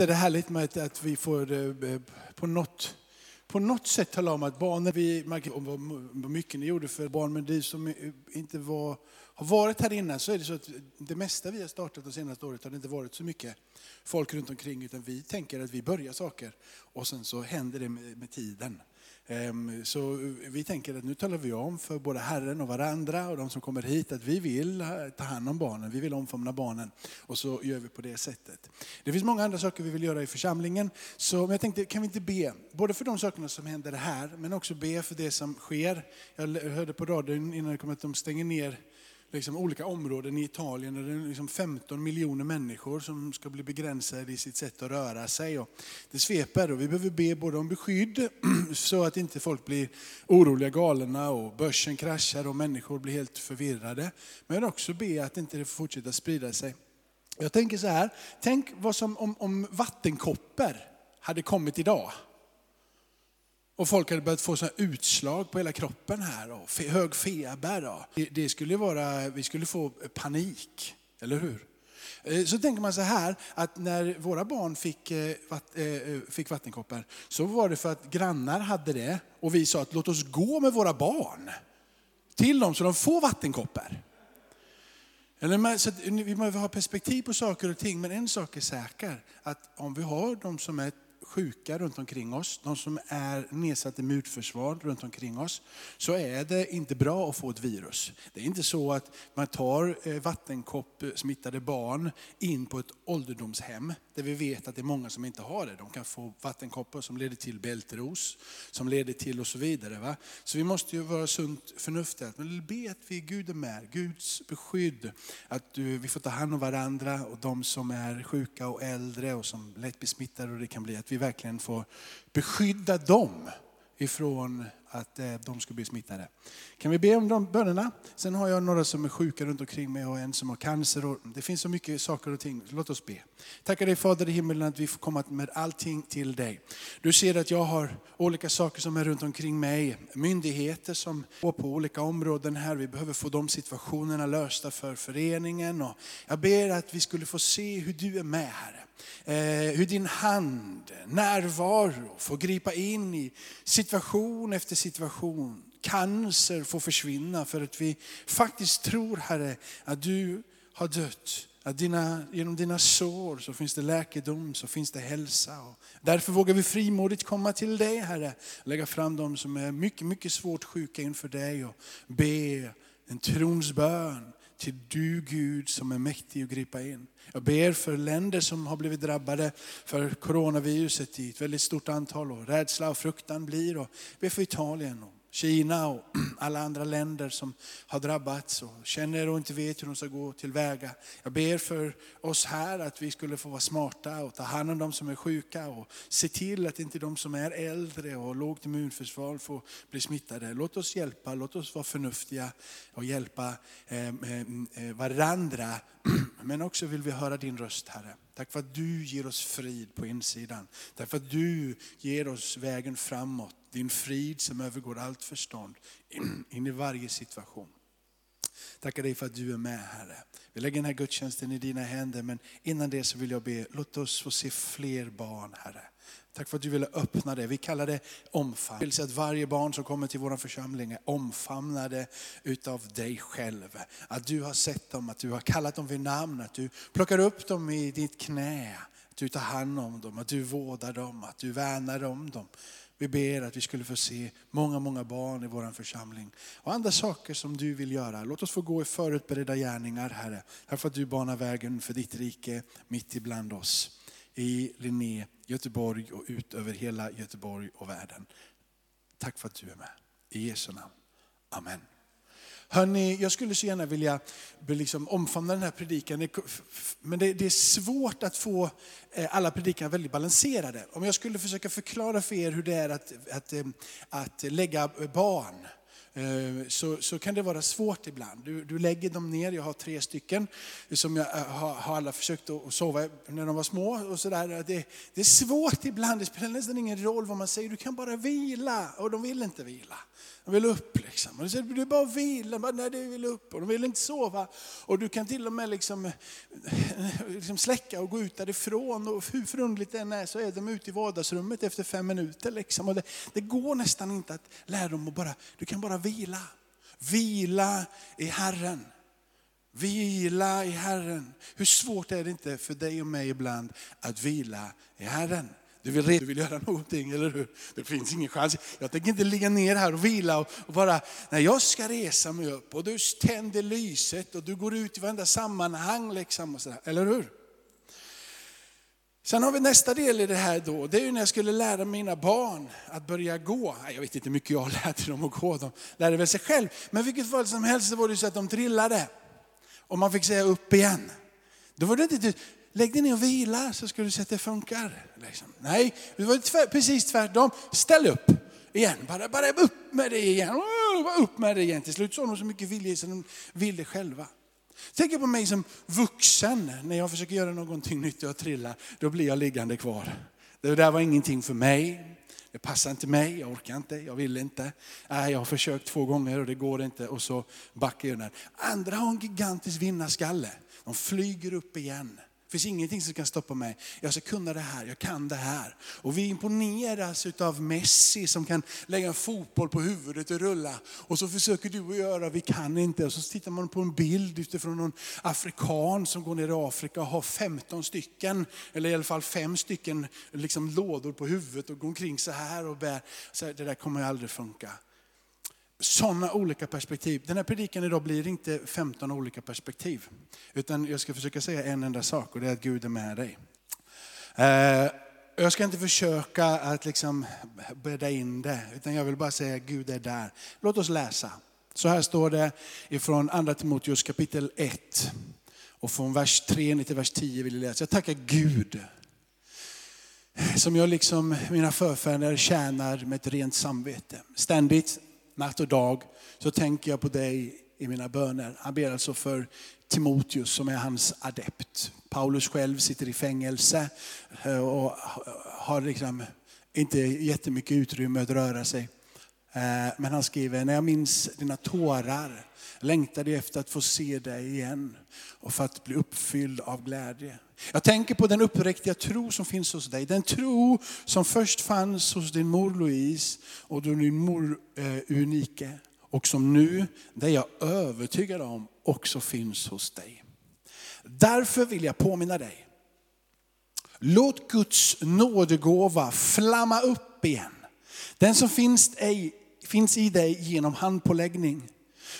Det är härligt med att, vi får eh, eh, på något, på något sätt tala om att barnen, vi märker om vad mycket ni gjorde för barn, men du som inte var, har varit här innan så är det så att det mesta vi har startat det senaste året har det inte varit så mycket folk runt omkring utan vi tänker att vi börjar saker och sen så händer det med, med tiden. Ehm, så vi tänker att nu talar vi om för både Herren och varandra och de som kommer hit att vi vill ta hand om barnen, vi vill omfamna barnen. Och så gör vi på det sättet. Det finns många andra saker vi vill göra i församlingen. Så jag tänkte, kan vi inte be, både för de sakerna som händer här, men också be för det som sker. Jag hörde på radion innan det kom att de stänger ner liksom olika områden i Italien där det är liksom 15 miljoner människor som ska bli begränsade i sitt sätt att röra sig. Och det sveper och vi behöver be både om beskydd så att inte folk blir oroliga, galna och börsen kraschar och människor blir helt förvirrade. Men också be att inte det får fortsätta sprida sig. Jag tänker så här, tänk vad som om, om vattenkoppor hade kommit idag. Och folk hade börjat få såna utslag på hela kroppen här och hög feber. Det skulle vara, vi skulle få panik, eller hur? Eh, så tänker man så här, att när våra barn fick, eh, eh, fick vattenkoppor så var det för att grannar hade det och vi sa att låt oss gå med våra barn till dem så de får vattenkoppor. Eller, så vi behöver ha perspektiv på saker och ting, men en sak är säker, att om vi har de som är sjuka runt omkring oss, de som är nedsatt i immunförsvar runt omkring oss, så är det inte bra att få ett virus. Det är inte så att man tar eh, vattenkopp eh, smittade barn in på ett ålderdomshem, där vi vet att det är många som inte har det. De kan få vattenkoppor som leder till bältros, som leder till och så vidare. Va? Så vi måste ju vara sunt förnuftiga. Men be att vi Gud är med, Guds beskydd. Att vi får ta hand om varandra och de som är sjuka och äldre och som lätt blir smittade. Och det kan bli att vi verkligen får beskydda dem ifrån att eh, de ska bli smittade. Kan vi be om de bönerna? Sen har jag några som är sjuka runt omkring mig och en som har cancer. Och det finns så mycket saker och ting. Låt oss be. Tackar dig Fader i himmelen att vi får komma med allting till dig. Du ser att jag har olika saker som är runt omkring mig. Myndigheter som går på olika områden här. Vi behöver få de situationerna lösta för föreningen. Och jag ber att vi skulle få se hur du är med Herre. Eh, hur din hand, närvaro får gripa in i situation efter situation. Cancer får försvinna för att vi faktiskt tror Herre att du har dött. Att dina, genom dina sår så finns det läkedom, så finns det hälsa. Och därför vågar vi frimodigt komma till dig Herre. Lägga fram de som är mycket, mycket svårt sjuka inför dig och be en trons bön till du Gud som är mäktig att gripa in. Jag ber för länder som har blivit drabbade för coronaviruset i ett väldigt stort antal och rädsla och fruktan blir. Och ber för Italien och Kina och alla andra länder som har drabbats och känner och inte vet hur de ska gå tillväga. Jag ber för oss här att vi skulle få vara smarta och ta hand om de som är sjuka och se till att inte de som är äldre och har lågt immunförsvar får bli smittade. Låt oss hjälpa, låt oss vara förnuftiga och hjälpa eh, eh, eh, varandra. Men också vill vi höra din röst Herre. Tack för att du ger oss frid på insidan. Tack för att du ger oss vägen framåt. Din frid som övergår allt förstånd in i varje situation. Tackar dig för att du är med Herre. Vi lägger den här gudstjänsten i dina händer men innan det så vill jag be, låt oss få se fler barn Herre. Tack för att du ville öppna det. Vi kallar det omfamning. vill säga att varje barn som kommer till vår församling är omfamnade utav dig själv. Att du har sett dem, att du har kallat dem vid namn, att du plockar upp dem i ditt knä. Att du tar hand om dem, att du vårdar dem, att du värnar om dem. Vi ber att vi skulle få se många, många barn i vår församling. Och andra saker som du vill göra. Låt oss få gå i förutberedda gärningar Herre. Här att du banar vägen för ditt rike mitt ibland oss. I Linné, Göteborg och ut över hela Göteborg och världen. Tack för att du är med. I Jesu namn. Amen. Hörrni, jag skulle så gärna vilja liksom omfamna den här predikan. Men det, det, är svårt att få eh, alla predikningar väldigt balanserade. Om jag skulle försöka förklara för er hur det är att, att, eh, att lägga barn Eh, så, så kan det vara svårt ibland. Du, du lägger dem ner, jag har tre stycken som jag eh, har, har alla försökt att sova när de var små. Och så där. Det, det är svårt ibland, det spelar nästan ingen roll vad man säger, du kan bara vila. Och de vill inte vila. De vill upp liksom. Och du säger, du bara vila, bara, nej du vill upp. Och de vill inte sova. Och du kan till och med liksom, liksom släcka och gå ut därifrån. Och hur förundligt det än är så är de ute i vardagsrummet efter fem minuter. Liksom. Och det, det går nästan inte att lära dem att bara, du kan bara vila. Vila i Herren. Vila i Herren. Hur svårt är det inte för dig och mig ibland att vila i Herren? Du vill, du vill göra någonting, eller hur? Det finns ingen chans. Jag tänker inte ligga ner här och vila och, och bara, nej jag ska resa mig upp och du tänder lyset och du går ut i varenda sammanhang liksom och sådär, eller hur? Sen har vi nästa del i det här då, det är ju när jag skulle lära mina barn att börja gå. Jag vet inte hur mycket jag lärde dem att gå, de lärde väl sig själv. Men vilket fall som helst så var det så att de trillade. Och man fick säga upp igen. Då var det inte lägg dig ner och vila så ska du se att det funkar. Liksom. Nej, det var tvär, precis tvärtom. Ställ upp igen, bara, bara upp med det igen. Upp med det igen. Till slut så har de så mycket vilja så de vill det själva. Tänk på mig som vuxen, när jag försöker göra någonting nytt och jag trillar, då blir jag liggande kvar. Det där var ingenting för mig. Det passar inte mig, jag orkar inte, jag vill inte. Äh, jag har försökt två gånger och det går inte och så backar jag ner. Andra har en gigantisk vinnarskalle. De flyger upp igen. Det finns ingenting som kan stoppa mig. Jag ska kunna det här, jag kan det här. Och vi imponeras av Messi som kan lägga en fotboll på huvudet och rulla. Och så försöker du och göra, vi kan inte. Och så tittar man på en bild utifrån någon afrikan som går ner i Afrika och har 15 stycken, eller i alla fall fem stycken liksom lådor på huvudet och går omkring så här och bär. Så här, det där kommer ju aldrig funka sådana olika perspektiv. Den här predikan idag blir inte 15 olika perspektiv. Utan jag ska försöka säga en enda sak och det är att Gud är med dig. Eh, jag ska inte försöka att liksom bädda in det, utan jag vill bara säga att Gud är där. Låt oss läsa. Så här står det ifrån andra Timoteus kapitel 1. Och från vers 3 till vers 10 vill jag läsa. Jag tackar Gud som jag liksom mina förfäder tjänar med ett rent samvete. Ständigt natt och dag, så tänker jag på dig i mina böner. Han ber alltså för Timoteus som är hans adept. Paulus själv sitter i fängelse eh, och har liksom inte jättemycket utrymme att röra sig. Eh, men han skriver, när jag minns dina tårar längtade jag efter att få se dig igen och för att bli uppfylld av glädje. Jag tänker på den uppriktiga tro som finns hos dig. Den tro som först fanns hos din mor Louise och din mor eh, Unike. Och som nu, det är jag övertygad om, också finns hos dig. Därför vill jag påminna dig. Låt Guds nådegåva flamma upp igen. Den som finns, dig, finns i dig genom handpåläggning.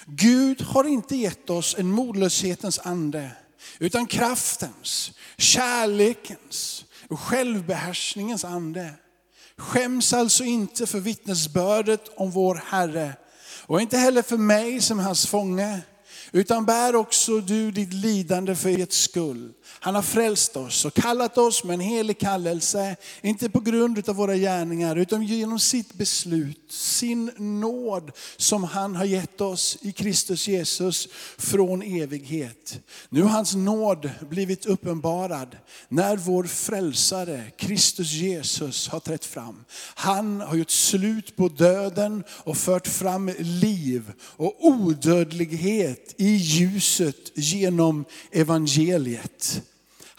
Gud har inte gett oss en modlöshetens ande, utan kraftens, kärlekens och självbehärskningens ande. Skäms alltså inte för vittnesbördet om vår Herre och inte heller för mig som hans fånge, utan bär också du ditt lidande för ert skull. Han har frälst oss och kallat oss med en helig kallelse, inte på grund av våra gärningar, utan genom sitt beslut, sin nåd som han har gett oss i Kristus Jesus från evighet. Nu har hans nåd blivit uppenbarad när vår frälsare Kristus Jesus har trätt fram. Han har gjort slut på döden och fört fram liv och odödlighet i ljuset genom evangeliet.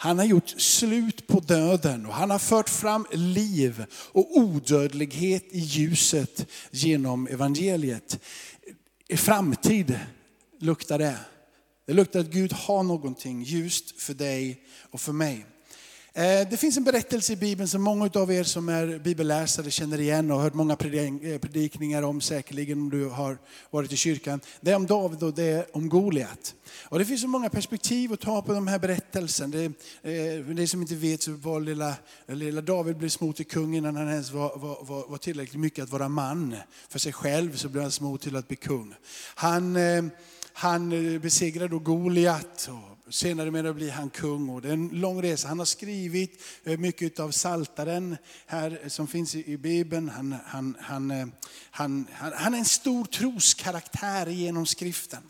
Han har gjort slut på döden och han har fört fram liv och odödlighet i ljuset genom evangeliet. I framtid luktar det. Det luktar att Gud har någonting ljust för dig och för mig. Eh, det finns en berättelse i Bibeln som många av er som är bibelläsare känner igen och har hört många eh, predikningar om säkerligen om du har varit i kyrkan. Det är om David och det är om Goliat. Och det finns så många perspektiv att ta på de här berättelsen. Det, eh, det som inte vet så var lilla, lilla David blev smort till kung innan han ens var, var, var, var, tillräckligt mycket att vara man. För sig själv så blev han smort till att bli kung. Han eh, han besegrade då Goliat. Senare med det blir han kung. Och det är en lång resa. Han har skrivit eh, mycket av Saltaren här som finns i Bibeln. Han, han, han, eh, han, han, han är en stor troskaraktär genom skriften.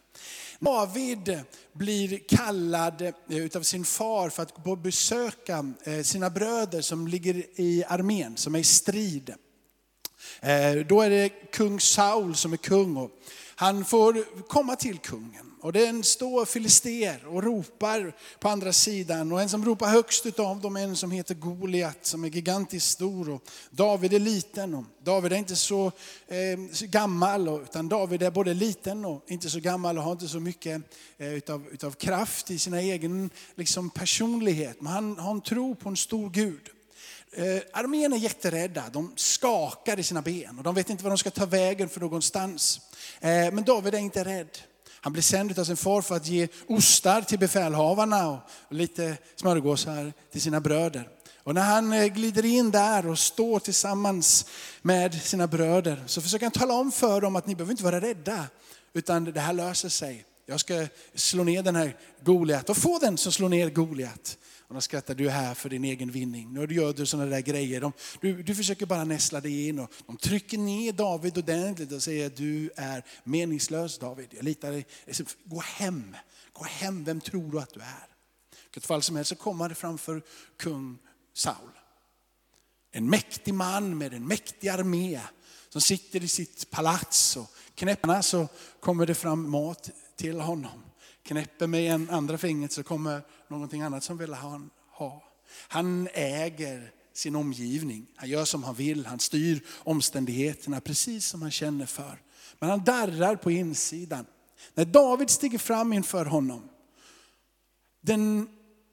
David blir kallad eh, av sin far för att besöka sina bröder som ligger i armén, som är i strid. Eh, då är det kung Saul som är kung och han får komma till kungen. Och den står filister och ropar på andra sidan. Och en som ropar högst utav dem är en som heter Goliat som är gigantiskt stor. Och David är liten och David är inte så, eh, gammal. Utan David är både liten och inte så gammal och har inte så mycket eh, utav, utav kraft i sin egen liksom, personlighet. Men han har en tro på en stor Gud. Eh, armén är jätterädda, de skakar i sina ben och de vet inte var de ska ta vägen för någonstans. Eh, men David är inte rädd. Han blir sänd av sin far för att ge ostar till befälhavarna och lite smörgåsar till sina bröder. Och när han eh, glider in där och står tillsammans med sina bröder så försöker han tala om för dem att ni behöver inte vara rädda, utan det här löser sig. Jag ska slå ner den här Goliat och få den som slår ner Goliat. Och de skrattar, du är här för din egen vinning. Nu gör du sådana där grejer. De, du, du försöker bara näsla dig in. Och de trycker ner David ordentligt och säger, du är meningslös David. Jag litar dig. Gå hem. Gå hem, vem tror du att du är? I vilket fall som helst så kommer det framför kung Saul. En mäktig man med en mäktig armé som sitter i sitt palats. Och knäpparna så kommer det fram mat till honom knäpper med en andra fingret så kommer någonting annat som vill han ha. Han äger sin omgivning. Han gör som han vill, han styr omständigheterna precis som han känner för. Men han darrar på insidan. När David stiger fram inför honom, den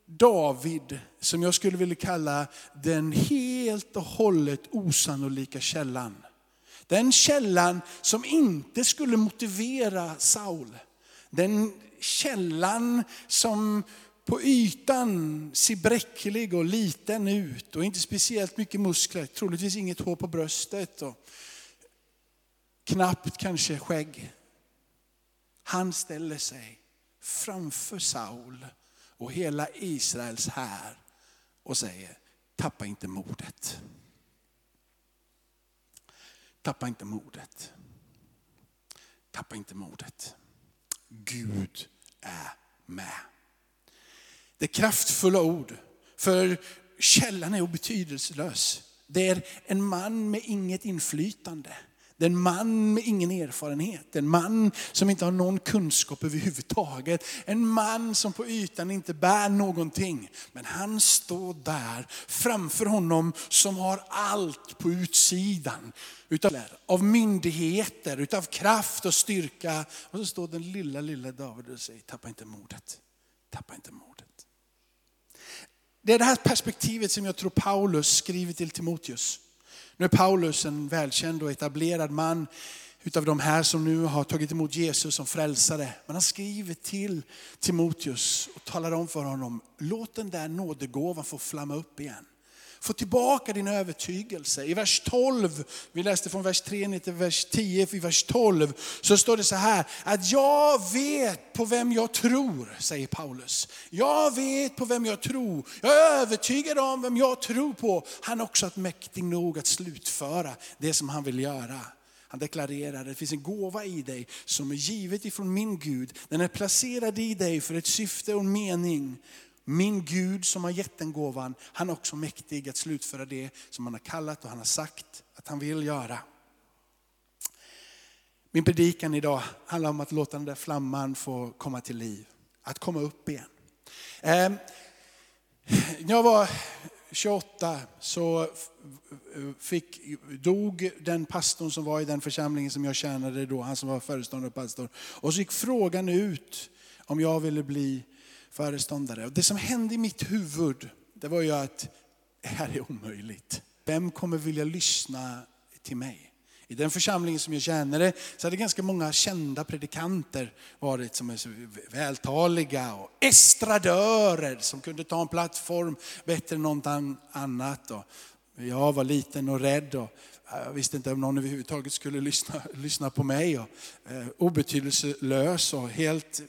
David som jag skulle vilja kalla den helt och hållet osannolika källan. Den källan som inte skulle motivera Saul. Den källan som på ytan ser bräcklig och liten ut och inte speciellt mycket muskler, troligtvis inget hår på bröstet och knappt kanske skägg. Han ställer sig framför Saul och hela Israels här och säger, tappa inte modet. Tappa inte modet. Tappa inte modet. Gud är med. Det är kraftfulla ord, för källan är obetydelselös. Det är en man med inget inflytande. Det är en man med ingen erfarenhet, en man som inte har någon kunskap överhuvudtaget. En man som på ytan inte bär någonting. Men han står där framför honom som har allt på utsidan. Utav, av myndigheter, utav kraft och styrka. Och så står den lilla, lilla David och säger, tappa inte modet. Tappa inte modet. Det är det här perspektivet som jag tror Paulus skriver till Timoteus. Nu är Paulus en välkänd och etablerad man utav de här som nu har tagit emot Jesus som frälsare. Men han skriver till Timoteus och talar om för honom, låt den där nådegåvan få flamma upp igen. Få tillbaka din övertygelse. I vers 12, vi läste från vers 3 ner till vers 10, i vers 12 så står det så här, att jag vet på vem jag tror, säger Paulus. Jag vet på vem jag tror. Jag är övertygad om vem jag tror på. Han är också mäktig nog att slutföra det som han vill göra. Han deklarerar att det finns en gåva i dig som är givet ifrån min Gud. Den är placerad i dig för ett syfte och en mening. Min Gud som har gett den gåvan, han är också mäktig att slutföra det som han har kallat och han har sagt att han vill göra. Min predikan idag handlar om att låta den där flamman få komma till liv. Att komma upp igen. Ehm, när jag var 28 så fick, dog den pastorn som var i den församlingen som jag tjänade då, han som var föreståndare och pastor. Och så gick frågan ut om jag ville bli föreståndare. Och det som hände i mitt huvud, det var ju att det här är omöjligt. Vem kommer vilja lyssna till mig? I den församlingen som jag tjänade så hade ganska många kända predikanter varit som är så vältaliga och estradörer som kunde ta en plattform bättre än något annat. Och jag var liten och rädd och jag visste inte om någon överhuvudtaget skulle lyssna, lyssna på mig. Och, eh, obetydelselös och helt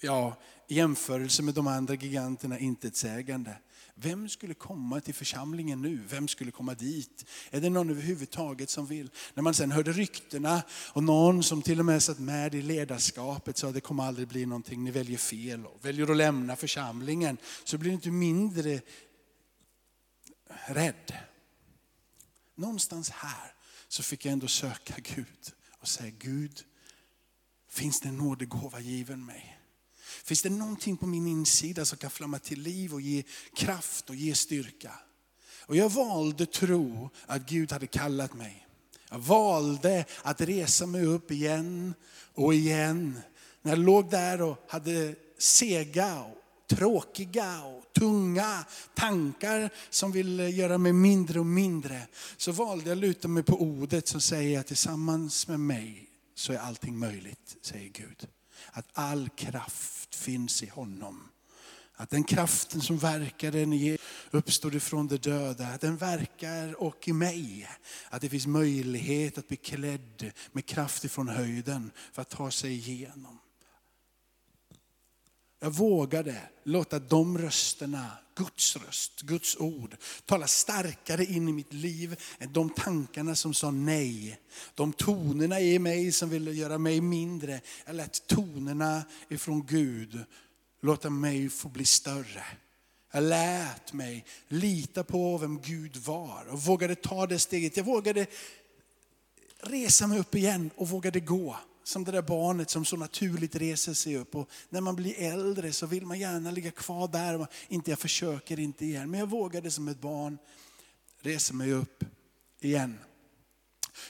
ja, i jämförelse med de andra giganterna intetsägande. Vem skulle komma till församlingen nu? Vem skulle komma dit? Är det någon överhuvudtaget som vill? När man sen hörde ryktena och någon som till och med satt med i ledarskapet sa att det kommer aldrig bli någonting, ni väljer fel och väljer att lämna församlingen. Så blir du inte mindre rädd. Någonstans här så fick jag ändå söka Gud och säga Gud, finns det en nådegåva given mig? Finns det någonting på min insida som kan flamma till liv och ge kraft och ge styrka? Och jag valde tro att Gud hade kallat mig. Jag valde att resa mig upp igen och igen. När jag låg där och hade sega och tråkiga och tunga tankar som ville göra mig mindre och mindre. Så valde jag att luta mig på ordet som säger att tillsammans med mig så är allting möjligt, säger Gud. Att all kraft finns i honom. Att den kraften som verkar, den uppstod ifrån de döda, att den verkar och i mig. Att det finns möjlighet att bli klädd med kraft ifrån höjden för att ta sig igenom. Jag vågade låta de rösterna, Guds röst, Guds ord, tala starkare in i mitt liv än de tankarna som sa nej. De tonerna i mig som ville göra mig mindre. Jag lät tonerna ifrån Gud låta mig få bli större. Jag lät mig lita på vem Gud var och vågade ta det steget. Jag vågade resa mig upp igen och vågade gå som det där barnet som så naturligt reser sig upp. Och när man blir äldre så vill man gärna ligga kvar där. Inte jag försöker inte igen. Men jag vågade som ett barn resa mig upp igen.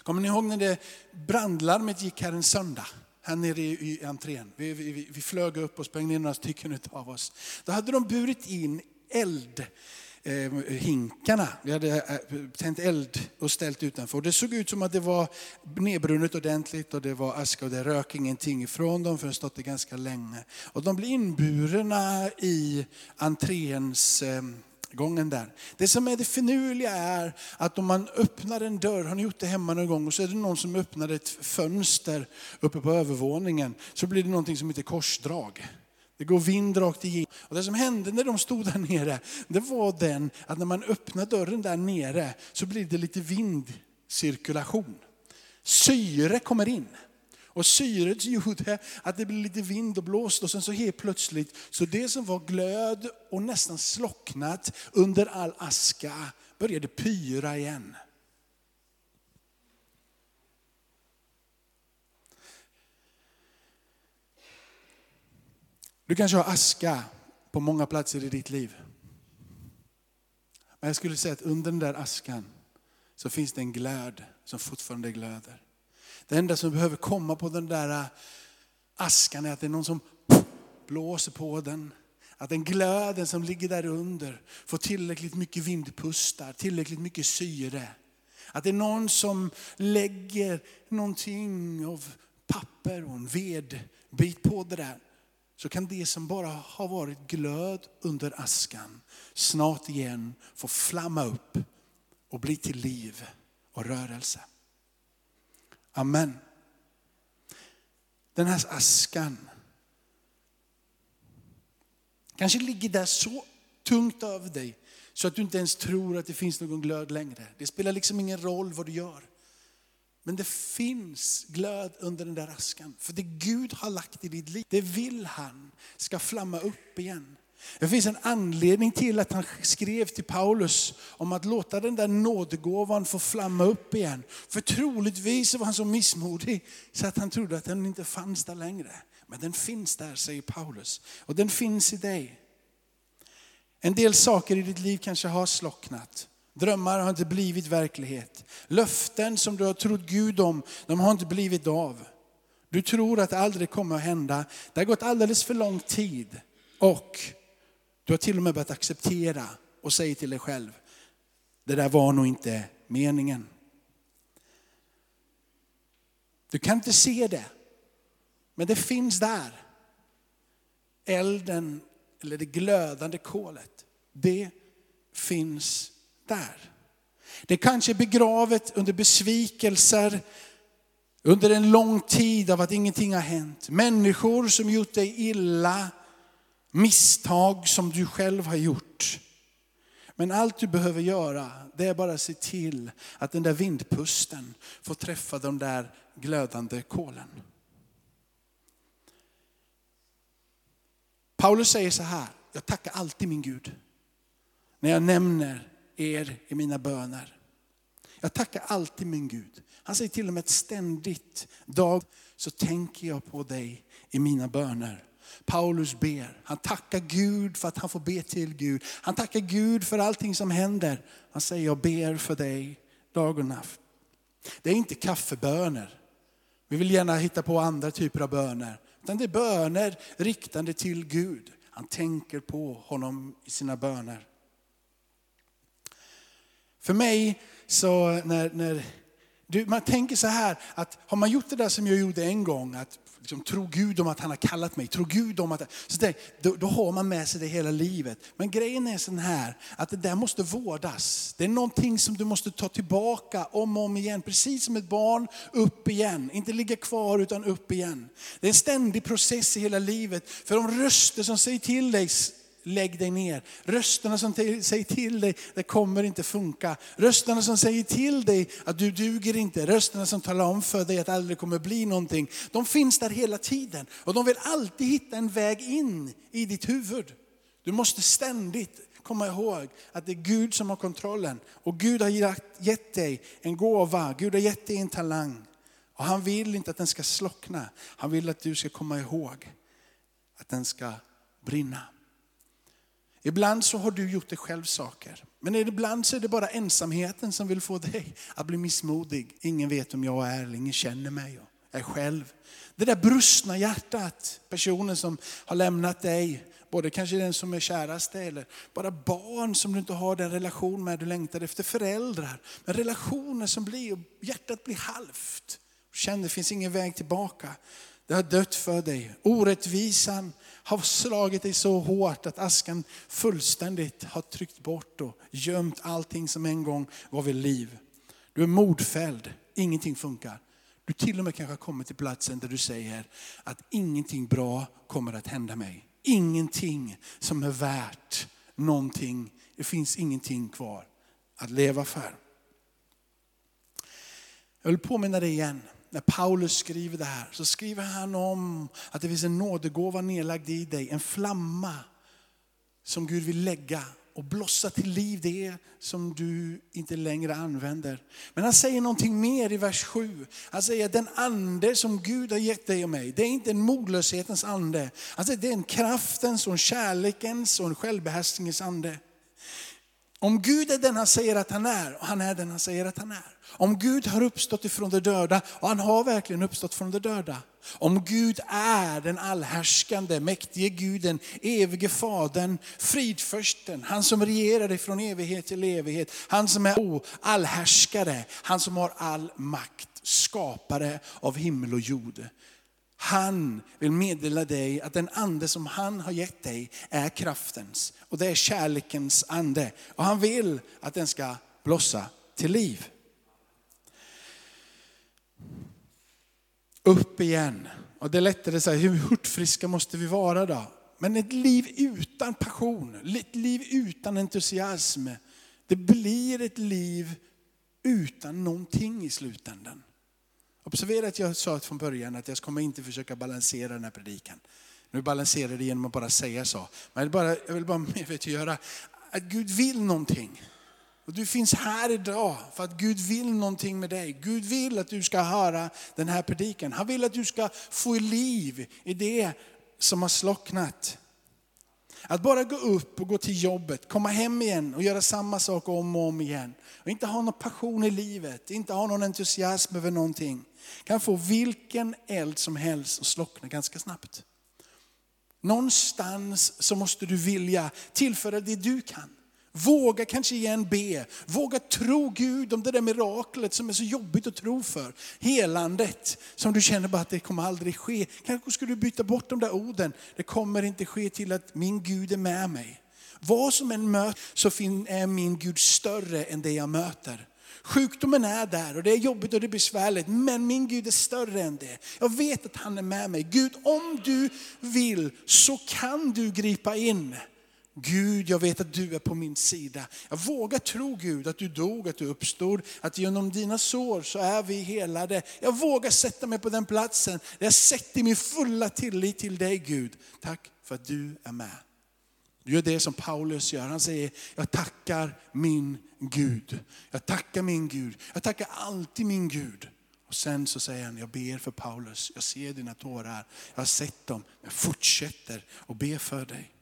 Kommer ni ihåg när det brandlarmet gick här en söndag? Här nere i entrén. Vi, vi, vi flög upp och sprang ner några stycken av oss. Då hade de burit in eld eh, hinkarna. Vi hade eh, tänt eld och ställt utanför. Det såg ut som att det var nedbrunnet ordentligt och det var aska och det rök ingenting ifrån dem för det stått det ganska länge. Och de blev inburna i entréns eh, gången där. Det som är det finurliga är att om man öppnar en dörr, har ni gjort det hemma någon gång, och så är det någon som öppnar ett fönster uppe på övervåningen, så blir det någonting som heter korsdrag. Det går vind rakt igenom. Och det som hände när de stod där nere, det var den att när man öppnar dörren där nere så blir det lite vindcirkulation. Syre kommer in. Och syret gjorde att det blev lite vind och blåst och sen så helt plötsligt, så det som var glöd och nästan slocknat under all aska började pyra igen. Du kanske har aska på många platser i ditt liv. Men jag skulle säga att under den där askan så finns det en glöd som fortfarande glöder. Det enda som behöver komma på den där äh, askan är att det är någon som blåser på den. Att den glöden som ligger där under får tillräckligt mycket vindpustar, tillräckligt mycket syre. Att det är någon som lägger någonting av papper och en vedbit på det där så kan det som bara har varit glöd under askan snart igen få flamma upp och bli till liv och rörelse. Amen. Den här askan kanske ligger där så tungt över dig så att du inte ens tror att det finns någon glöd längre. Det spelar liksom ingen roll vad du gör. Men det finns glöd under den där askan. För det Gud har lagt i ditt liv, det vill han ska flamma upp igen. Det finns en anledning till att han skrev till Paulus om att låta den där nådegåvan få flamma upp igen. För troligtvis var han så missmodig så att han trodde att den inte fanns där längre. Men den finns där, säger Paulus. Och den finns i dig. En del saker i ditt liv kanske har slocknat. Drömmar har inte blivit verklighet. Löften som du har trott Gud om, de har inte blivit av. Du tror att det aldrig kommer att hända. Det har gått alldeles för lång tid. Och du har till och med börjat acceptera och säga till dig själv, det där var nog inte meningen. Du kan inte se det, men det finns där. Elden, eller det glödande kolet, det finns där. Det kanske är begravet under besvikelser, under en lång tid av att ingenting har hänt. Människor som gjort dig illa, misstag som du själv har gjort. Men allt du behöver göra, det är bara att se till att den där vindpusten får träffa de där glödande kolen. Paulus säger så här, jag tackar alltid min Gud när jag nämner er i mina böner. Jag tackar alltid min Gud. Han säger till och med ett ständigt dag så tänker jag på dig i mina böner. Paulus ber. Han tackar Gud för att han får be till Gud. Han tackar Gud för allting som händer. Han säger, jag ber för dig dag och natt. Det är inte kaffeböner. Vi vill gärna hitta på andra typer av böner. Utan det är böner riktande till Gud. Han tänker på honom i sina böner. För mig, så när, när du, man tänker så här, att har man gjort det där som jag gjorde en gång, att liksom, tro Gud om att han har kallat mig, tro Gud om att... Så det, då, då har man med sig det hela livet. Men grejen är sån här, att det där måste vårdas. Det är någonting som du måste ta tillbaka om och om igen. Precis som ett barn, upp igen. Inte ligga kvar utan upp igen. Det är en ständig process i hela livet. För de röster som säger till dig, lägg dig ner. Rösterna som säger till dig, det kommer inte funka. Rösterna som säger till dig att du duger inte. Rösterna som talar om för dig att det aldrig kommer bli någonting. De finns där hela tiden och de vill alltid hitta en väg in i ditt huvud. Du måste ständigt komma ihåg att det är Gud som har kontrollen. Och Gud har gett dig en gåva, Gud har gett dig en talang. Och han vill inte att den ska slockna. Han vill att du ska komma ihåg att den ska brinna. Ibland så har du gjort dig själv saker. Men ibland så är det bara ensamheten som vill få dig att bli missmodig. Ingen vet om jag är ingen känner mig. Jag är själv. Det där brustna hjärtat, personen som har lämnat dig, både kanske den som är käraste eller bara barn som du inte har den relation med, du längtar efter föräldrar. Men relationer som blir, hjärtat blir halvt. Du känner det finns ingen väg tillbaka. Det har dött för dig. Orättvisan har slagit dig så hårt att askan fullständigt har tryckt bort och gömt allting som en gång var vid liv. Du är mordfälld, ingenting funkar. Du till och med kanske har kommit till platsen där du säger att ingenting bra kommer att hända mig. Ingenting som är värt någonting. Det finns ingenting kvar att leva för. Jag vill påminna dig igen när Paulus skriver det här så skriver han om att det finns en nådegåva nedlagd i dig, en flamma som Gud vill lägga och blossa till liv det som du inte längre använder. Men han säger någonting mer i vers 7. Han säger att den ande som Gud har gett dig och mig, det är inte en modlöshetens ande. Han säger det är en kraftens och en kärlekens och en självbehärskningens ande. Om Gud är den han säger att han är, och han är den han säger att han är. Om Gud har uppstått ifrån de döda, och han har verkligen uppstått från de döda. Om Gud är den allhärskande, mäktige guden, evige fadern, fridförsten, han som regerar ifrån evighet till evighet. Han som är allhärskare, han som har all makt, skapare av himmel och jord. Han vill meddela dig att den ande som han har gett dig är kraftens och det är kärlekens ande. Och han vill att den ska blossa till liv. Upp igen. Och det är lättare att säga, hur hurtfriska måste vi vara då? Men ett liv utan passion, ett liv utan entusiasm, det blir ett liv utan någonting i slutändan. Observera att jag sa från början att jag kommer inte försöka balansera den här predikan. Nu balanserar det genom att bara säga så. Men jag vill bara, jag vill bara att Gud vill någonting. Och du finns här idag för att Gud vill någonting med dig. Gud vill att du ska höra den här predikan. Han vill att du ska få liv i det som har slocknat. Att bara gå upp och gå till jobbet, komma hem igen och göra samma sak om och om igen. Och inte ha någon passion i livet, inte ha någon entusiasm över någonting. Kan få vilken eld som helst att slockna ganska snabbt. Någonstans så måste du vilja tillföra det du kan. Våga kanske igen be. Våga tro Gud om det där miraklet som är så jobbigt att tro för. Helandet som du känner bara att det kommer aldrig ske. Kanske skulle du byta bort de där orden. Det kommer inte ske till att min Gud är med mig. Vad som än möter så är min Gud större än det jag möter. Sjukdomen är där och det är jobbigt och det är besvärligt, men min Gud är större än det. Jag vet att han är med mig. Gud, om du vill så kan du gripa in. Gud, jag vet att du är på min sida. Jag vågar tro Gud att du dog, att du uppstod, att genom dina sår så är vi helade. Jag vågar sätta mig på den platsen jag sätter min fulla tillit till dig Gud. Tack för att du är med. Du gör det som Paulus gör. Han säger, jag tackar min Gud. Jag tackar min Gud. Jag tackar alltid min Gud. Och sen så säger han, jag ber för Paulus. Jag ser dina tårar. Jag har sett dem. Jag fortsätter att be för dig.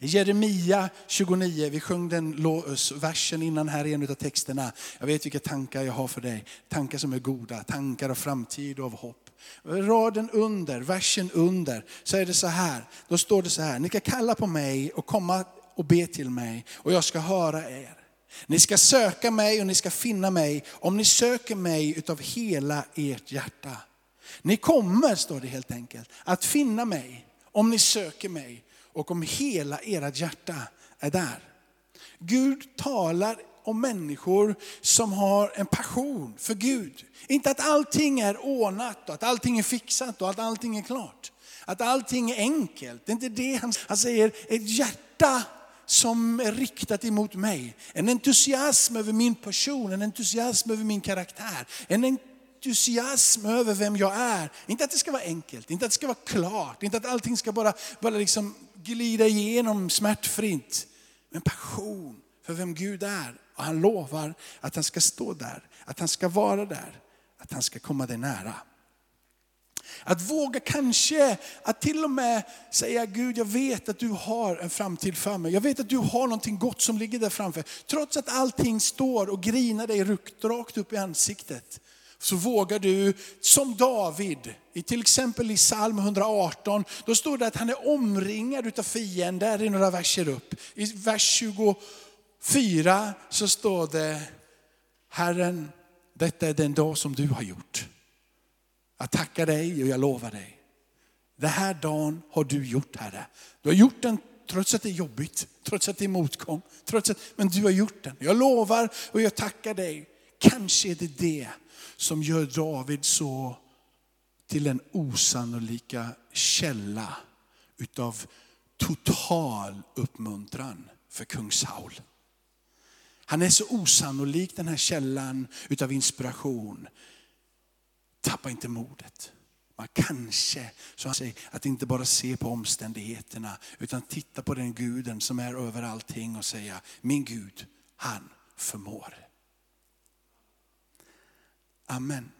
Jeremia 29, vi sjöng den versen innan här i en av texterna. Jag vet vilka tankar jag har för dig. Tankar som är goda, tankar av framtid och av hopp. Raden under, versen under, så är det så här. Då står det så här, ni ska kalla på mig och komma och be till mig och jag ska höra er. Ni ska söka mig och ni ska finna mig om ni söker mig utav hela ert hjärta. Ni kommer, står det helt enkelt, att finna mig om ni söker mig och om hela ert hjärta är där. Gud talar om människor som har en passion för Gud. Inte att allting är ordnat och att allting är fixat och att allting är klart. Att allting är enkelt. Det är inte det han, han säger. Ett hjärta som är riktat emot mig. En entusiasm över min person, en entusiasm över min karaktär. En entusiasm över vem jag är. Inte att det ska vara enkelt, inte att det ska vara klart, inte att allting ska bara, bara liksom glida igenom smärtfritt. Men passion för vem Gud är. Och han lovar att han ska stå där, att han ska vara där, att han ska komma dig nära. Att våga kanske, att till och med säga Gud jag vet att du har en framtid för mig. Jag vet att du har någonting gott som ligger där framför. Trots att allting står och grinar dig rakt upp i ansiktet så vågar du, som David, i till exempel i psalm 118, då står det att han är omringad av fiender i några verser upp. I vers 24 så står det, Herren, detta är den dag som du har gjort. Jag tackar dig och jag lovar dig. Den här dagen har du gjort Herre. Du har gjort den trots att det är jobbigt, trots att det är motgång. Trots att, men du har gjort den. Jag lovar och jag tackar dig. Kanske är det det som gör David så till en osannolika källa utav total uppmuntran för kung Saul. Han är så osannolik den här källan utav inspiration. Tappa inte modet. Man kanske, så han säger, att inte bara se på omständigheterna utan titta på den guden som är över allting och säga, min Gud, han förmår. Amen.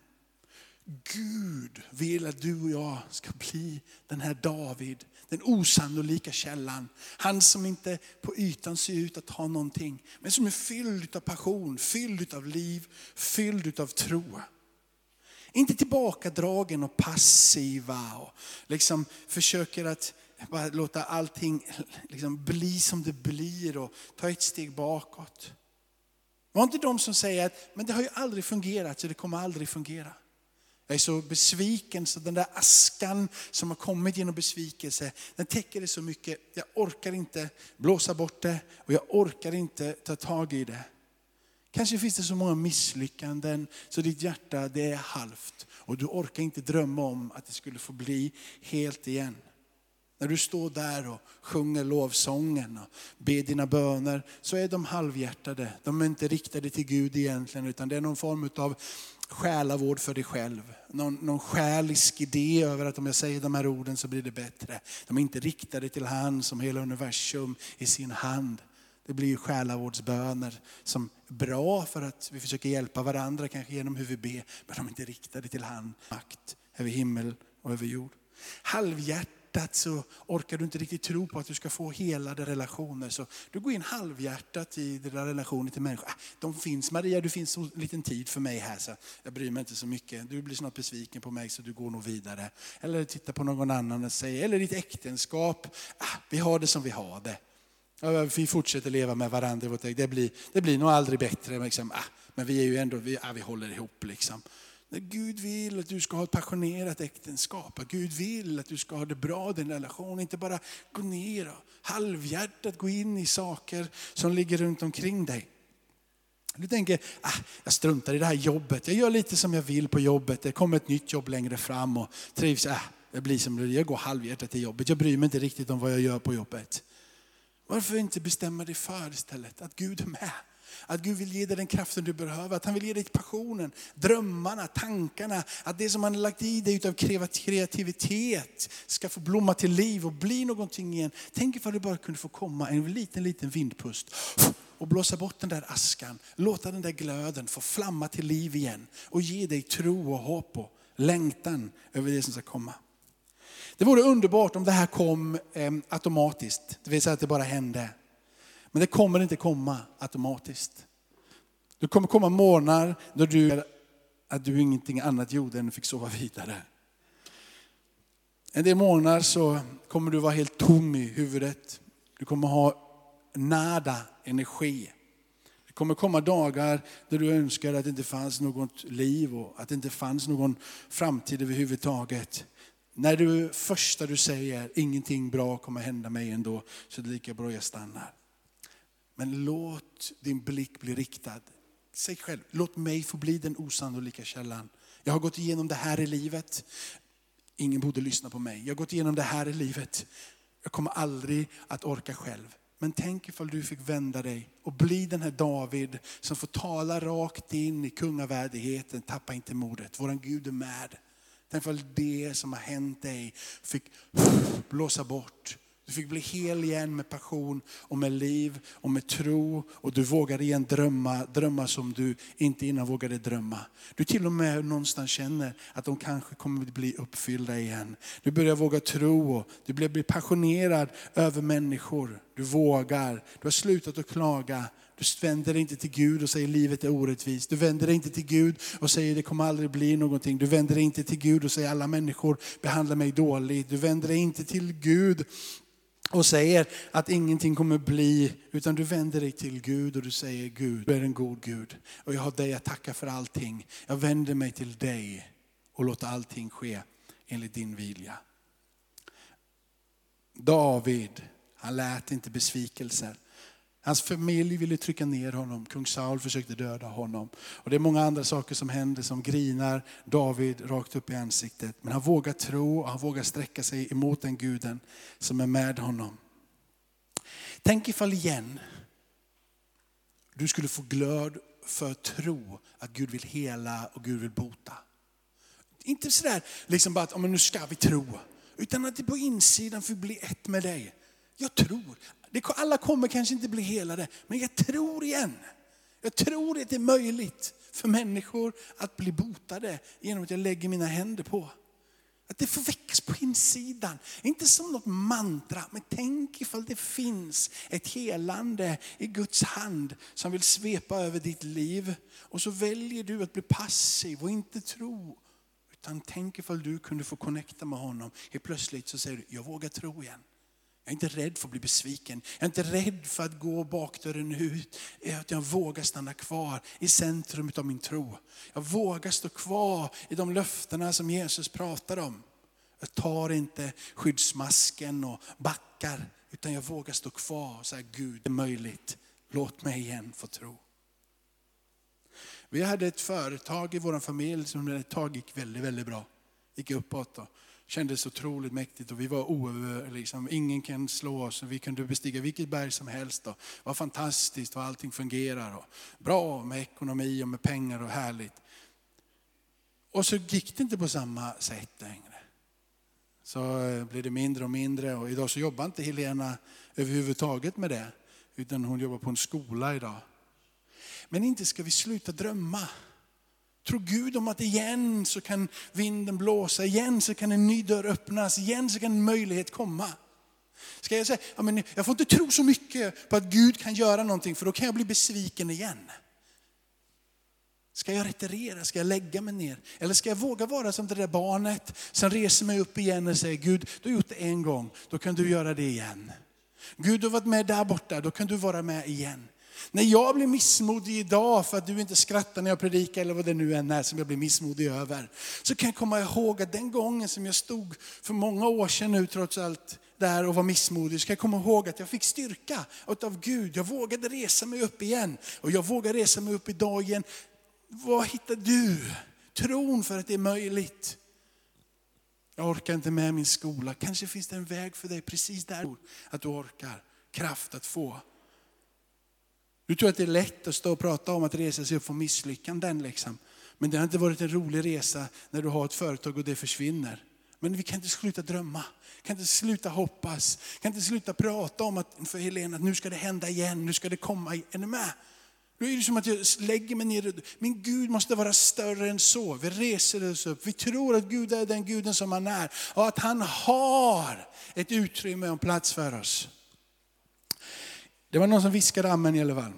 Gud vill att du och jag ska bli den här David, den osannolika källan. Han som inte på ytan ser ut att ha någonting, men som är fylld av passion, fylld av liv, fylld av tro. Inte tillbakadragen och passiva och liksom försöker att bara låta allting liksom bli som det blir och ta ett steg bakåt. Var inte de som säger att men det har ju aldrig fungerat så det kommer aldrig fungera. Jag är så besviken så den där askan som har kommit genom besvikelse, den täcker det så mycket. Jag orkar inte blåsa bort det och jag orkar inte ta tag i det. Kanske finns det så många misslyckanden så ditt hjärta det är halvt och du orkar inte drömma om att det skulle få bli helt igen. När du står där och sjunger lovsången och ber dina böner så är de halvhjärtade. De är inte riktade till Gud egentligen utan det är någon form av själavård för dig själv. Någon, någon själisk idé över att om jag säger de här orden så blir det bättre. De är inte riktade till han som hela universum i sin hand. Det blir ju själavårdsböner som är bra för att vi försöker hjälpa varandra kanske genom hur vi ber. Men de är inte riktade till han, makt över himmel och över jord. Halvhjärtat hjärtat så orkar du inte riktigt tro på att du ska få helade relationer. Så du går in halvhjärtat i dina relationer till människor. Äh, de finns, Maria du finns en liten tid för mig här så jag bryr mig inte så mycket. Du blir snart besviken på mig så du går nog vidare. Eller titta på någon annan och säger, eller ditt äktenskap, äh, vi har det som vi har det. Vi fortsätter leva med varandra, det blir, det blir nog aldrig bättre. Liksom. Äh, men vi är ju ändå, vi, vi håller ihop liksom. Gud vill att du ska ha ett passionerat äktenskap, Gud vill att du ska ha det bra i din relation, inte bara gå ner och halvhjärtat gå in i saker som ligger runt omkring dig. Du tänker, ah, jag struntar i det här jobbet, jag gör lite som jag vill på jobbet, det kommer ett nytt jobb längre fram och trivs, ah, det blir som det jag går halvhjärtat till jobbet, jag bryr mig inte riktigt om vad jag gör på jobbet. Varför inte bestämma dig för istället att Gud är med? Att Gud vill ge dig den kraften du behöver, att han vill ge dig passionen, drömmarna, tankarna. Att det som han har lagt i dig utav kreativitet ska få blomma till liv och bli någonting igen. Tänk ifall det bara kunde få komma en liten, liten vindpust och blåsa bort den där askan. Låta den där glöden få flamma till liv igen och ge dig tro och hopp och längtan över det som ska komma. Det vore underbart om det här kom eh, automatiskt, det vill säga att det bara hände. Men det kommer inte komma automatiskt. Det kommer komma morgnar då du, att du ingenting annat gjorde än fick sova vidare. En del morgnar så kommer du vara helt tom i huvudet. Du kommer ha nada energi. Det kommer komma dagar då du önskar att det inte fanns något liv och att det inte fanns någon framtid överhuvudtaget. När du första du säger, ingenting bra kommer hända mig ändå, så är det lika bra jag stannar. Men låt din blick bli riktad. Säg själv, låt mig få bli den osannolika källan. Jag har gått igenom det här i livet. Ingen borde lyssna på mig. Jag har gått igenom det här i livet. Jag kommer aldrig att orka själv. Men tänk ifall du fick vända dig och bli den här David som får tala rakt in i kungavärdigheten. Tappa inte modet, våran Gud är med. Tänk ifall det som har hänt dig fick blåsa bort du fick bli hel igen med passion och med liv och med tro. Och du vågade igen drömma, drömma som du inte innan vågade drömma. Du till och med någonstans känner att de kanske kommer att bli uppfyllda igen. Du börjar våga tro och du börjar bli passionerad över människor. Du vågar, du har slutat att klaga. Du vänder dig inte till Gud och säger livet är orättvist. Du vänder dig inte till Gud och säger det kommer aldrig bli någonting. Du vänder dig inte till Gud och säger alla människor behandlar mig dåligt. Du vänder dig inte till Gud och säger att ingenting kommer bli, utan du vänder dig till Gud och du säger Gud, du är en god Gud. Och jag har dig att tacka för allting. Jag vänder mig till dig och låter allting ske enligt din vilja. David, han lät inte besvikelsen. Hans familj ville trycka ner honom. Kung Saul försökte döda honom. Och det är många andra saker som händer som grinar David rakt upp i ansiktet. Men han vågar tro och han vågar sträcka sig emot den guden som är med honom. Tänk ifall igen du skulle få glöd för tro att Gud vill hela och Gud vill bota. Inte sådär liksom bara att nu ska vi tro. Utan att det på insidan får bli ett med dig. Jag tror alla kommer kanske inte bli helade, men jag tror igen. Jag tror att det är möjligt för människor att bli botade genom att jag lägger mina händer på. Att det får väckas på insidan. Inte som något mantra, men tänk ifall det finns ett helande i Guds hand som vill svepa över ditt liv. Och så väljer du att bli passiv och inte tro. Utan tänk ifall du kunde få connecta med honom. Helt plötsligt så säger du, jag vågar tro igen. Jag är inte rädd för att bli besviken. Jag är inte rädd för att gå bakdörren ut. Jag vågar stanna kvar i centrum av min tro. Jag vågar stå kvar i de löftena som Jesus pratar om. Jag tar inte skyddsmasken och backar, utan jag vågar stå kvar och säga Gud, det är möjligt. Låt mig igen få tro. Vi hade ett företag i vår familj som ett tag gick väldigt, väldigt bra. Gick uppåt. Och kändes otroligt mäktigt och vi var oöver, liksom, ingen kan slå oss. Vi kunde bestiga vilket berg som helst. Och det var fantastiskt och allting fungerar. Och bra med ekonomi och med pengar och härligt. Och så gick det inte på samma sätt längre. Så eh, blev det mindre och mindre och idag så jobbar inte Helena överhuvudtaget med det. Utan hon jobbar på en skola idag. Men inte ska vi sluta drömma. Tror Gud om att igen så kan vinden blåsa, igen så kan en ny dörr öppnas, igen så kan en möjlighet komma. Ska jag säga, ja, men jag får inte tro så mycket på att Gud kan göra någonting för då kan jag bli besviken igen. Ska jag retirera? Ska jag lägga mig ner? Eller ska jag våga vara som det där barnet som reser mig upp igen och säger Gud, du har gjort det en gång, då kan du göra det igen. Gud, du har varit med där borta, då kan du vara med igen. När jag blir missmodig idag för att du inte skrattar när jag predikar eller vad det nu än är som jag blir missmodig över. Så kan jag komma ihåg att den gången som jag stod för många år sedan nu trots allt där och var missmodig, så kan jag komma ihåg att jag fick styrka av Gud. Jag vågade resa mig upp igen och jag vågar resa mig upp idag igen. Vad hittar du? Tron för att det är möjligt. Jag orkar inte med min skola. Kanske finns det en väg för dig precis där. Att du orkar. Kraft att få. Du tror att det är lätt att stå och prata om att resa sig upp från misslyckanden. Liksom. Men det har inte varit en rolig resa när du har ett företag och det försvinner. Men vi kan inte sluta drömma, kan inte sluta hoppas, kan inte sluta prata om att för Helena att nu ska det hända igen, nu ska det komma. Är ni med? Då är det som att jag lägger mig ner. Min Gud måste vara större än så. Vi reser oss upp. Vi tror att Gud är den guden som han är. Och att han har ett utrymme och en plats för oss. Det var någon som viskade amen i alla fall.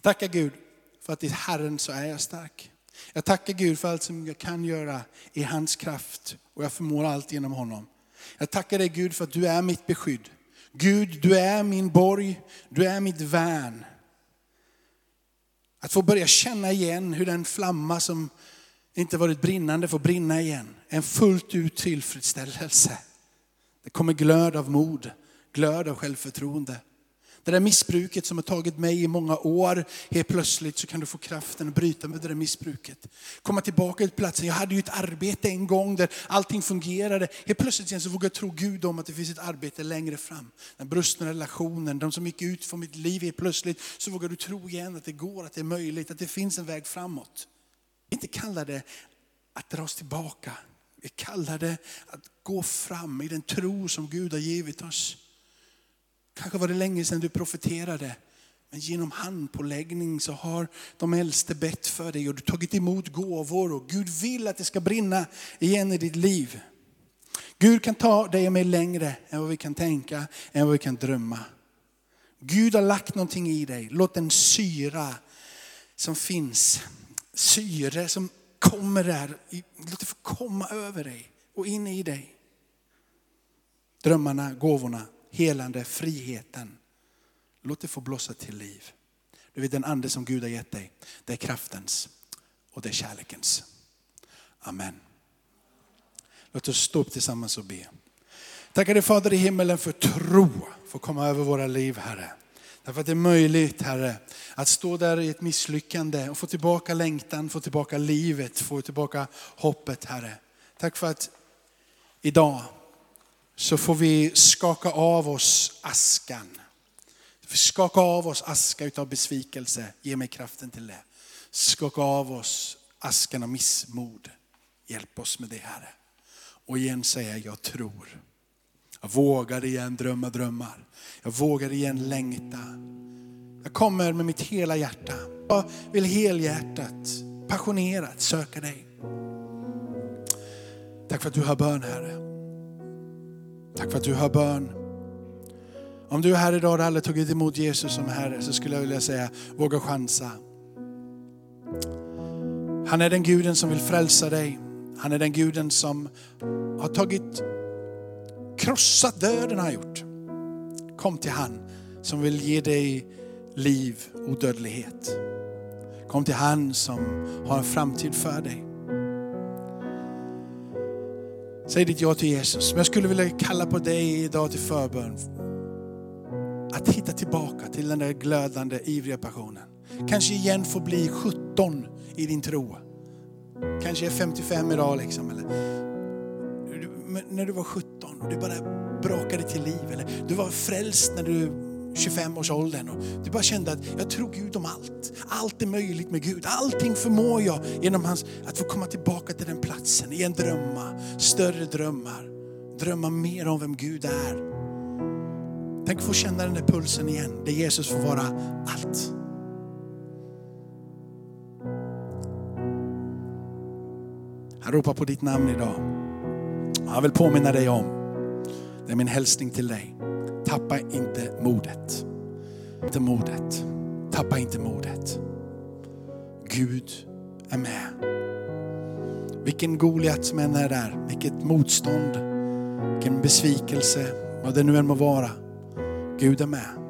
Tacka Gud för att i Herren så är jag stark. Jag tackar Gud för allt som jag kan göra i hans kraft och jag förmår allt genom honom. Jag tackar dig Gud för att du är mitt beskydd. Gud, du är min borg, du är mitt värn. Att få börja känna igen hur den flamma som inte varit brinnande får brinna igen. En fullt ut tillfredsställelse. Det kommer glöd av mod, glöd av självförtroende. Det där missbruket som har tagit mig i många år, helt plötsligt så kan du få kraften att bryta med det där missbruket. Komma tillbaka till platsen. Jag hade ju ett arbete en gång där allting fungerade. Helt plötsligt igen så vågar jag tro Gud om att det finns ett arbete längre fram. Den brustna relationen, de som gick ut från mitt liv helt plötsligt så vågar du tro igen att det går, att det är möjligt, att det finns en väg framåt. Inte kalla det att dra oss tillbaka. Vi kallar det att gå fram i den tro som Gud har givit oss. Kanske var det länge sedan du profeterade. Men genom handpåläggning så har de äldste bett för dig och du tagit emot gåvor och Gud vill att det ska brinna igen i ditt liv. Gud kan ta dig och mig längre än vad vi kan tänka, än vad vi kan drömma. Gud har lagt någonting i dig. Låt den syra som finns, syre som kommer där, låt det få komma över dig och in i dig. Drömmarna, gåvorna, helande, friheten. Låt det få blossa till liv. Du vet den ande som Gud har gett dig, det är kraftens och det är kärlekens. Amen. Låt oss stå upp tillsammans och be. Tackar dig Fader i himmelen för tro för att komma över våra liv Herre. Därför att det är möjligt Herre att stå där i ett misslyckande och få tillbaka längtan, få tillbaka livet, få tillbaka hoppet Herre. Tack för att idag så får vi skaka av oss askan. Skaka av oss aska utav besvikelse. Ge mig kraften till det. Skaka av oss askan av missmod. Hjälp oss med det Herre. Och igen säga jag tror. Jag vågar igen drömma drömmar. Jag vågar igen längta. Jag kommer med mitt hela hjärta. Jag vill helhjärtat, passionerat söka dig. Tack för att du har bön Herre. Tack för att du hör bön. Om du är här idag och aldrig tagit emot Jesus som Herre så skulle jag vilja säga, våga chansa. Han är den guden som vill frälsa dig. Han är den guden som har tagit, krossat döden har gjort. Kom till han som vill ge dig liv och dödlighet. Kom till han som har en framtid för dig. Säg ditt ja till Jesus. Men jag skulle vilja kalla på dig idag till förbön. Att hitta tillbaka till den där glödande, ivriga passionen. Kanske igen få bli 17 i din tro. Kanske är 55 idag liksom. Eller, när du var 17 och du bara brakade till liv. Eller du var frälst när du 25-årsåldern och du bara kände att jag tror Gud om allt. Allt är möjligt med Gud. Allting förmår jag genom hans, att få komma tillbaka till den platsen, i en drömma, större drömmar. Drömma mer om vem Gud är. Tänk att få känna den där pulsen igen, där Jesus får vara allt. Han ropar på ditt namn idag. Han vill påminna dig om, det är min hälsning till dig. Tappa inte modet. Inte modet. Tappa inte modet. Gud är med. Vilken Goliat som än är där, vilket motstånd, vilken besvikelse, Vad det nu än må vara. Gud är med.